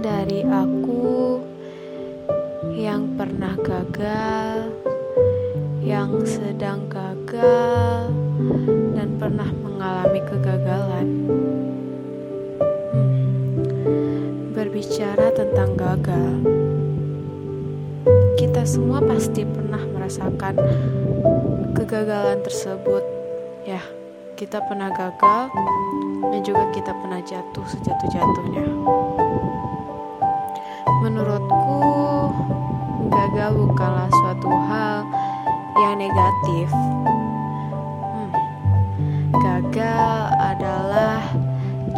dari aku yang pernah gagal, yang sedang gagal, dan pernah mengalami kegagalan. Hmm, berbicara tentang gagal, kita semua pasti pernah merasakan kegagalan tersebut, ya. Kita pernah gagal, dan juga kita pernah jatuh sejatuh-jatuhnya. Menurutku, gagal bukanlah suatu hal yang negatif. Hmm, gagal adalah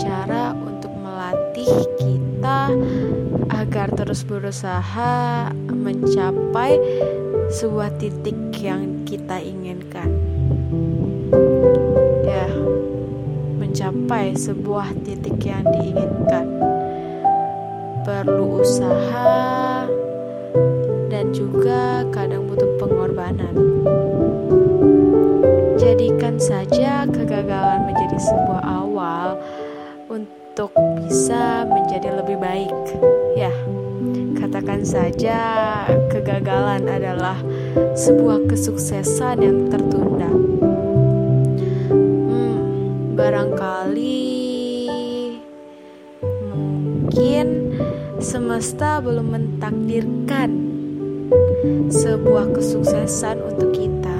cara untuk melatih kita agar terus berusaha mencapai sebuah titik yang kita inginkan. Mencapai sebuah titik yang diinginkan. Perlu usaha dan juga kadang butuh pengorbanan. Jadikan saja kegagalan menjadi sebuah awal untuk bisa menjadi lebih baik. Ya, katakan saja kegagalan adalah sebuah kesuksesan yang tertunda barangkali mungkin semesta belum mentakdirkan sebuah kesuksesan untuk kita.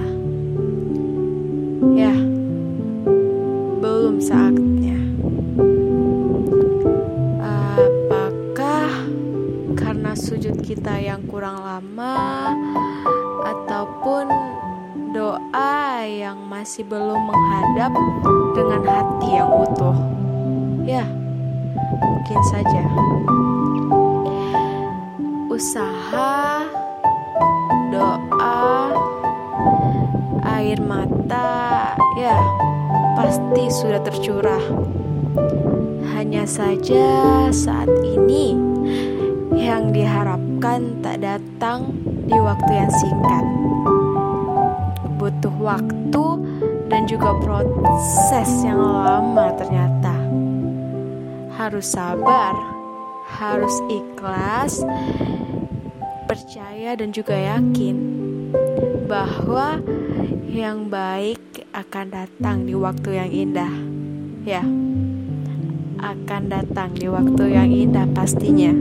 Ya, belum saatnya. Apakah karena sujud kita yang kurang lama ataupun doa yang masih belum menghadap dengan hati yang utuh. Ya, mungkin saja usaha, doa, air mata, ya pasti sudah tercurah. Hanya saja saat ini yang diharapkan tak datang di waktu yang singkat waktu dan juga proses yang lama ternyata. Harus sabar, harus ikhlas, percaya dan juga yakin bahwa yang baik akan datang di waktu yang indah. Ya, akan datang di waktu yang indah pastinya.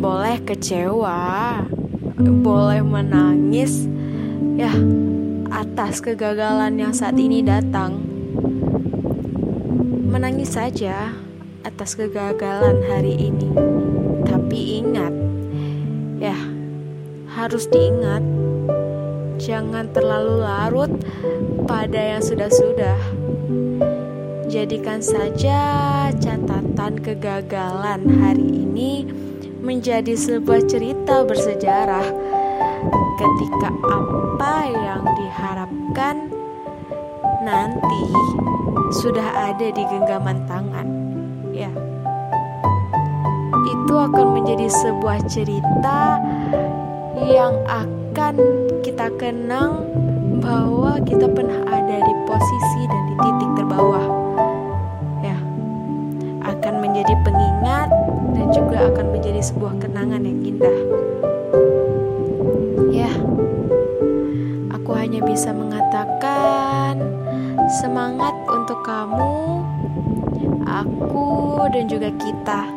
Boleh kecewa, boleh menangis, ya atas kegagalan yang saat ini datang. Menangis saja atas kegagalan hari ini. Tapi ingat, ya, harus diingat, jangan terlalu larut pada yang sudah-sudah. Jadikan saja catatan kegagalan hari ini menjadi sebuah cerita bersejarah ketika apa yang diharapkan nanti sudah ada di genggaman tangan ya. Itu akan menjadi sebuah cerita yang akan kita kenang bahwa kita pernah ada di posisi dan di titik terbawah ya. Akan menjadi pengingat dan juga akan menjadi sebuah kenangan yang hanya bisa mengatakan semangat untuk kamu, aku, dan juga kita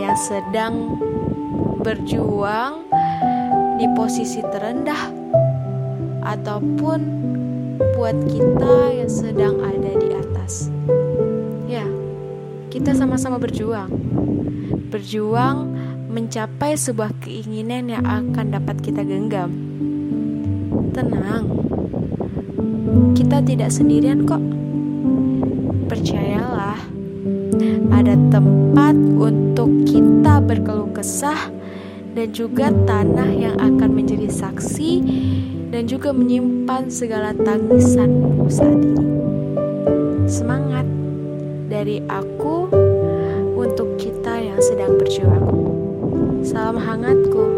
yang sedang berjuang di posisi terendah, ataupun buat kita yang sedang ada di atas. Ya, kita sama-sama berjuang, berjuang mencapai sebuah keinginan yang akan dapat kita genggam Tenang, kita tidak sendirian kok. Percayalah, ada tempat untuk kita berkeluh kesah dan juga tanah yang akan menjadi saksi dan juga menyimpan segala tangisanmu saat ini. Semangat dari aku untuk kita yang sedang berjuang. Salam hangatku.